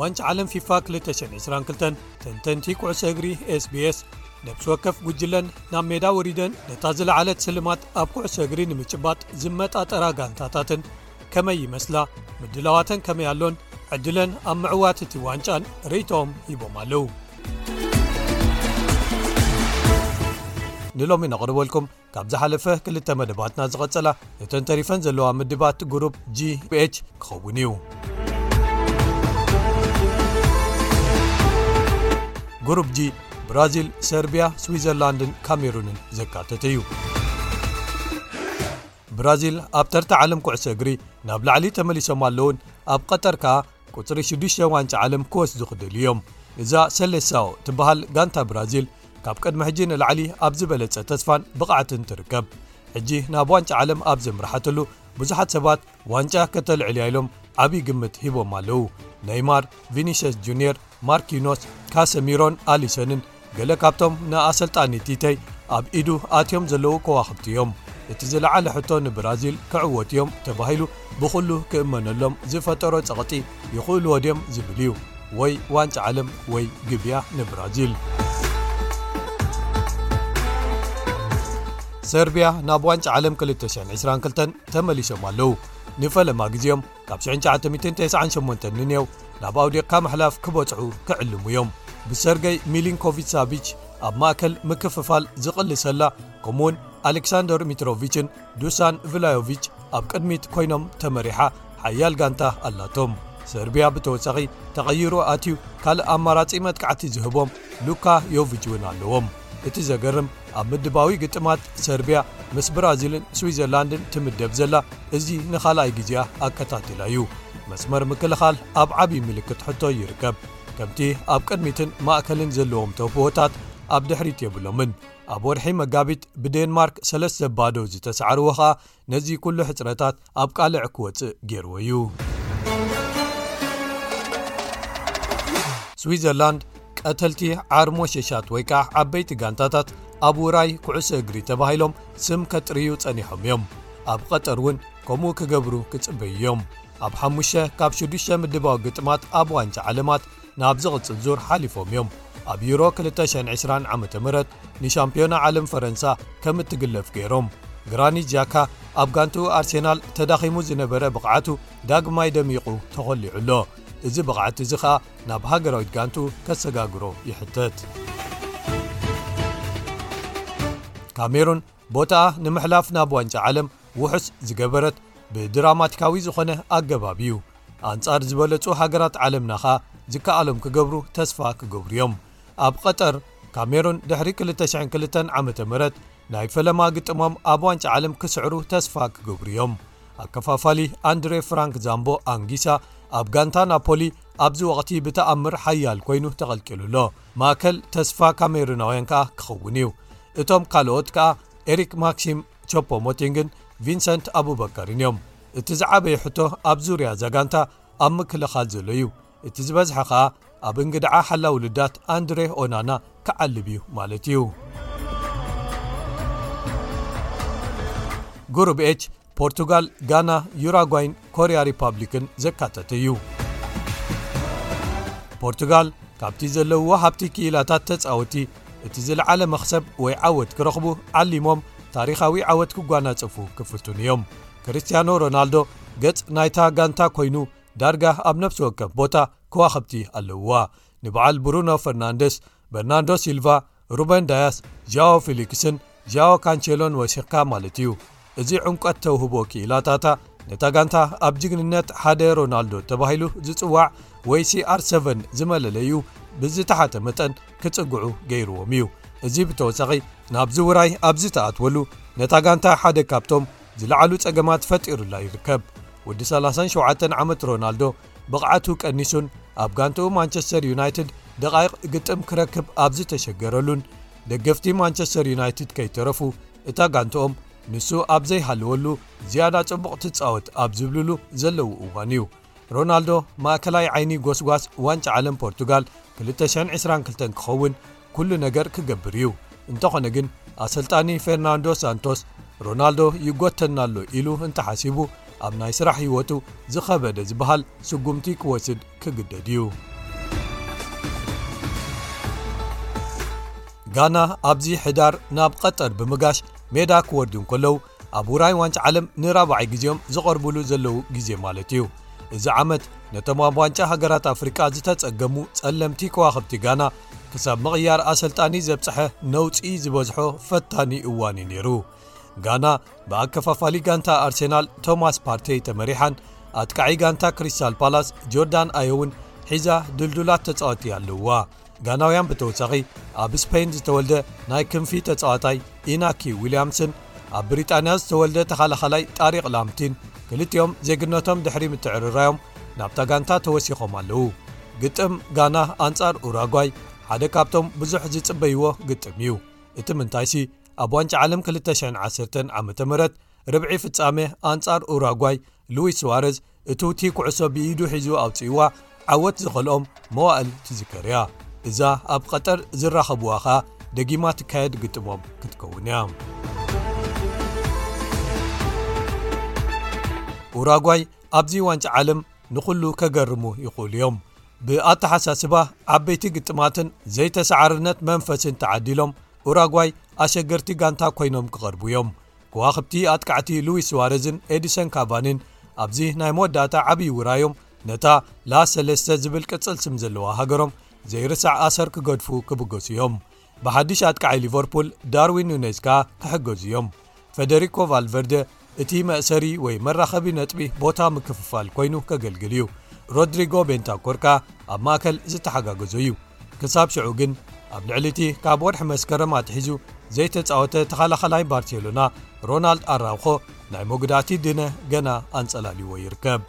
ዋንጫ ዓለም ፊፋ 222 ተንተንቲ ኩዕሶ እግሪ ስbስ ነብሲ ወከፍ ጉጅለን ናብ ሜዳ ወሪደን ነታ ዝለዓለት ስልማት ኣብ ኩዕሶ እግሪ ንምጭባጥ ዝመጣጠራ ጋንታታትን ከመይ ይመስላ ምድላዋተን ከመይ ኣሎን ዕድለን ኣብ ምዕዋት እቲ ዋንጫን ርእቶም ሂቦም ኣለዉ ንሎሚ ነቕርበልኩም ካብ ዝሓለፈ ክልተ መደባትና ዝቐጸላ እተን ተሪፈን ዘለዋ ምድባት ጉሩፕ ghph ክኸውን እዩ ጉሩፕ g ብራዚል ሰርብያ ስዊዘርላንድን ካሜሩንን ዘካተተ እዩ ብራዚል ኣብ ተርታ ዓለም ኩዕሶ እግሪ ናብ ላዕሊ ተመሊሶም ኣለዉን ኣብ ቐጠር ከኣ ቁጽሪ ሽዱሽተ ዋንጫ ዓለም ክወስዱ ክደልዩ'ዮም። እዛ ሰሌሳኦ ትበሃል ጋንታ ብራዚል ካብ ቅድሚ ሕጂ ንላዕሊ ኣብ ዝበለጸ ተስፋን ብቕዓትን ትርከብ። ሕጂ ናብ ዋንጫ ዓለም ኣብ ዘምርሓትሉ ብዙሓት ሰባት ዋንጫ ከተልዕል'ያ ኢሎም ዓቢ ግምት ሂቦማ ኣለዉ። ነይማር፣ ቪኒሸስ ጁንየር፣ ማርኪኖስ ካሰሚሮን ኣሊሰንን ገለ ካብቶም ንኣሰልጣኒ ቲተይ ኣብ ኢዱ ኣትዮም ዘለዉ ከዋኽብቲ እዮም። እቲ ዝለዓለ ሕቶ ንብራዚል ክዕወቱ እዮም ተባሂሉ ብኹሉ ክእመነሎም ዝፈጠሮ ጸቕጢ ይኽእልዎ ድዮም ዝብል እዩ። ወይ ዋንጫ ዓለም ወይ ግብያ ንብራዚል። ሰርቢያ ናብ ዋንጫ ዓለም ክልተ ሽሕን ዕስራን ክልተን ተመሊሶም ኣለዉ። ንፈለማ ግዜኦም ካብ 1998 ንኔው ናብ ኣውዴቕካ ምሕላፍ ክበጽሑ ክዕልሙ እዮም ብሰርገይ ሚሊንኮቪች ሳቪች ኣብ ማእከል ምክፍፋል ዝቕልሰላ ከምኡውን ኣሌክሳንደር ሚትሮቪችን ዱሳን ቭላዮቪች ኣብ ቅድሚት ኮይኖም ተመሪሓ ሓያል ጋንታ ኣላቶም ሰርቢያ ብተወሳኺ ተቐይሩ ኣትዩ ካልእ ኣማራጺ መጥቃዕቲ ዝህቦም ሉካ ዮቪች እውን ኣለዎም እቲ ዘገርም ኣብ ምድባዊ ግጥማት ሰርብያ ምስ ብራዚልን ስዊዘርላንድን ትምደብ ዘላ እዚ ንኻልኣይ ግዜኣ ኣከታቲላ እዩ። መስመር ምክልኻል ኣብ ዓቢ ምልክት ሕቶ ይርከብ። ከምቲ ኣብ ቅድሚትን ማእከልን ዘለዎም ተውፍሆታት ኣብ ድሕሪት የብሎምን። ኣብ ወርሒ መጋቢት ብዴንማርክ ሰለስተ ባዶ ዝተሳዕርዎ ከኣ ነዚ ኩሉ ሕጽረታት ኣብ ቃልዕ ክወጽእ ገይርዎ እዩ። ስዊዘርላንድ ቀተልቲ ዓርሞ ሸሻት ወይ ከኣ ዓበይቲ ጋንታታት ኣብ ውራይ ኩዕሶ እግሪ ተባሂሎም ስም ከጥርዩ ጸኒሖም እዮም ኣብ ቐጠር እውን ከምኡ ክገብሩ ክጽበዩ እዮም ኣብ ሓሙሽተ ካብ ሽዱሽተ ምድባዊ ግጥማት ኣብ ዋንጫ ዓለማት ናብ ዝቕጽል ዙር ሓሊፎም እዮም። ኣብ ዩሮ ክልተ ሽሕን ዕስራን ዓመተ ምህረት ንሻምፕዮና ዓለም ፈረንሳ ከም እትግለፍ ገይሮም። ግራኒት ዣካ ኣብ ጋንትኡ ኣርሴናል ተዳኺሙ ዝነበረ ብቕዓቱ ዳግማይ ደሚቑ ተኾሊዑ ኣሎ። እዚ ብቕዓት እዚ ከኣ ናብ ሃገራዊት ጋንትኡ ከሰጋግሮ ይሕተት። ካሜሩን፣ ቦታኣ ንምሕላፍ ናብ ዋንጫ ዓለም ውሑስ ዝገበረት ብድራማቲካዊ ዝኾነ ኣገባብ እዩ። ኣንጻር ዝበለጹ ሃገራት ዓለምና ከኣ ዝከኣሎም ክገብሩ ተስፋ ክገብሩ እዮም። ኣብ ቐጠር፣ ካሜሩን ድሕሪ 2002 ዓመተ ምህረት ናይ ፈለማ ግጥሞም ኣብ ዋንጫ ዓለም ክስዕሩ ተስፋ ክገብሩ እዮም። ኣከፋፋሊ ኣንድሬ ፍራንክ ዛምቦ ኣንጊሳ ኣብ ጋንታ ናፖሊ ኣብዚ ወቕቲ ብተኣምር ሓያል ኮይኑ ተቐልቂሉ ኣሎ። ማእከል ተስፋ ካሜሩናውያን ከኣ ክኽውን እዩ እቶም ካልኦት ከኣ ኤሪክ ማክሲም ቸፖ ሞቲንግን ቪንሰንት ኣቡበከርን እዮም እቲ ዝዓበየ ሕቶ ኣብ ዙርያ ዛጋንታ ኣብ ምክልኻል ዘሎ እዩ እቲ ዝበዝሐ ከኣ ኣብ እንግድዓ ሓላ ውሉዳት ኣንድሬ ኦናና ክዓልብ እዩ ማለት እዩ ጉሩብ ኤች ፖርቱጋል፣ ጋና፣ ዩራጓይን ኮርያ ሪፓብሊክን ዘካተተ እዩ። ፖርቱጋል ካብቲ ዘለውዎ ሃብቲ ክኢላታት ተጻወቲ እቲ ዝለዓለ መኽሰብ ወይ ዓወት ክረኽቡ ዓሊሞም ታሪኻዊ ዓወት ክጓናጽፉ ክፍቱኑ እዮም። ክርስትያኖ ሮናልዶ ገጽ ናይታ ጋንታ ኮይኑ ዳርጋ ኣብ ነፍሲ ወከፍ ቦታ ከዋኽብቲ ኣለውዋ። ንበዓል ብሩኖ ፈርናንደስ፣ በርናንዶ ሲልቫ፣ ሩበን ዳያስ፣ ዣኦ ፊሊክስን ዣኦ ካንቸሎን ወሲኽካ ማለት እዩ። እዚ ዕምቆት ተውህቦ ክኢላታታ ነታ ጋንታ ኣብ ጅግንነት ሓደ ሮናልዶ ተባሂሉ ዝጽዋዕ ወይ ሲኣር ሰቨን ዝመለለዩ ብዝተሓተ መጠን ክጽግዑ ገይርዎም እዩ። እዚ ብተወሳኺ ናብዚ ውራይ ኣብ ዝተኣትወሉ ነታ ጋንታ ሓደ ካብቶም ዝለዓሉ ጸገማት ፈጢሩላ ይርከብ። ወዲ 37 ዓመት ሮናልዶ፣ ብቕዓቱ ቀኒሱን ኣብ ጋንትኡ ማንቸስተር ዩናይትድ ደቓይቕ ግጥም ክረክብ ኣብ ዝተሸገረሉን ደገፍቲ ማንቸስተር ዩናይትድ ከይተረፉ እታ ጋንትኦም ንሱ ኣብ ዘይሃለወሉ ዝያዳ ጽቡቕ ትጻወት ኣብ ዝብልሉ ዘለዉ እዋን እዩ ሮናልዶ ማእከላይ ዓይኒ ጎስጓስ ዋንጫ ዓለም ፖርቱጋል 222 ክኸውን ኩሉ ነገር ክገብር እዩ፣ እንተኾነ ግን ኣሰልጣኒ ፌርናንዶ ሳንቶስ ሮናልዶ ይጎተና ኣሎ ኢሉ እንተሓሲቡ ኣብ ናይ ስራሕ ህይወቱ ዝኸበደ ዝበሃል ስጉምቲ ክወስድ ክግደድ እዩ። ጋና ኣብዚ ሕዳር ናብ ቐጠር ብምጋሽ ሜዳ ክወርዱ እንከለዉ ኣብ ውራይ ዋንጫ ዓለም ንራብዓይ ግዜኦም ዝቐርብሉ ዘለዉ ግዜ ማለት እዩ። እዚ ዓመት ነቶም ኣብ ዋንጫ ሃገራት ኣፍሪቃ ዝተጸገሙ ጸለምቲ ከዋኽብቲ ጋና ክሳብ ምቕያር ኣሰልጣኒ ዘብጽሐ ነውጺ ዝበዝሖ ፈታኒ እዋን እዩ ነይሩ። ጋና ብኣከፋፋሊ ጋንታ ኣርሴናል ቶማስ ፓርቴይ ተመሪሓን ኣጥቃዒ ጋንታ ክሪስታል ፓላስ ጆርዳን ኣዮውን ሒዛ ድልዱላት ተጻወቲ ኣለውዋ። ጋናውያን ብተወሳኺ ኣብ ስፐይን ዝተወልደ ናይ ክንፊ ተጻዋታይ ኢናኪ ዊልያምስን ኣብ ብሪጣንያ ዝተወልደ ተኻላኻላይ ጣሪቕ ላምቲን ክልቲኦም ዜግነቶም ድሕሪ ምትዕርራዮም ናብታ ጋንታ ተወሲኾም ኣለዉ። ግጥም ጋና ኣንጻር ኡራጓይ ሓደ ካብቶም ብዙሕ ዝጽበይዎ ግጥም እዩ። እቲ ምንታይሲ ኣብ ዋንጫ ዓለም 2010 ዓ.ም ርብዒ ፍጻመ ኣንጻር ኡራጓይ ሉዊስ ስዋረዝ እትውቲ ኩዕሶ ብኢዱ ሒዙ ኣውጺእዋ ዓወት ዝኸልኦም መዋእል ትዝከር እያ። እዛ ኣብ ቐጠር ዝራኸብዋ ከኣ ደጊማ ትካየድ ግጥሞም ክትከውን እያ። ኡራጓይ ኣብዚ ዋንጫ ዓለም ንዅሉ ከገርሙ ይኽእሉ እዮም ብኣተሓሳስባ ዓበይቲ ግጥማትን ዘይተሰዓርነት መንፈስን ተዓዲሎም ኡራጓይ ኣሸገርቲ ጋንታ ኰይኖም ክቐርቡ እዮም ክዋኽብቲ ኣጥቃዕቲ ሉዊስ ስዋረዝን ኤዲሰን ካቫኒን ኣብዚ ናይ መወዳእታ ዓብዪ ውራዮም ነታ ላ ሰለስተ ዝብል ቅጽል ስም ዘለዋ ሃገሮም ዘይርሳዕ ኣሰር ክገድፉ ክብገሱ እዮም ብሓድሽ ኣጥቃዓይ ሊቨርፑል ዳርዊን ኑነዝ ከኣ ክሕገዙ እዮም። ፈደሪኮ ቫልቨርደ እቲ መእሰሪ ወይ መራኸቢ ነጥቢ ቦታ ምክፍፋል ኮይኑ ከገልግል እዩ። ሮድሪጎ ቤንታኮር ከኣ ኣብ ማእከል ዝተሓጋገዞ እዩ። ክሳብ ሽዑ ግን ኣብ ልዕሊ እቲ ካብ ወርሒ መስከረም ኣትሒዙ ዘይተጻወተ ተኸላኸላይ ባርሴሎና ሮናልድ ኣራውኾ ናይ መጉዳእቲ ድነ ገና ኣንጸላልዎ ይርከብ።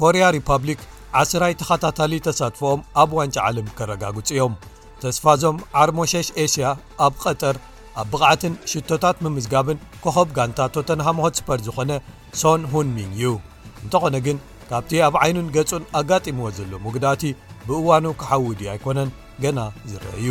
ኮርያ ሪፓብሊክ ዓስራይ ተኻታታሊ ተሳትፎኦም ኣብ ዋንጫ ዓለም ከረጋግጹ እዮም። ተስፋዞም ዓርሞሸሽ ኤሽያ ኣብ ቐጠር ኣብ ብቕዓትን ሽቶታት ምምዝጋብን ኮኾብ ጋንታ ቶተንሃም ሆትስፐር ዝኾነ ሶን ሁን ሚን እዩ። እንተኾነ ግን ካብቲ ኣብ ዓይኑን ገጹን ኣጋጢምዎ ዘሎ መጉዳእቲ ብእዋኑ ክሓዊ ድዩ ኣይኮነን ገና ዝረአ እዩ።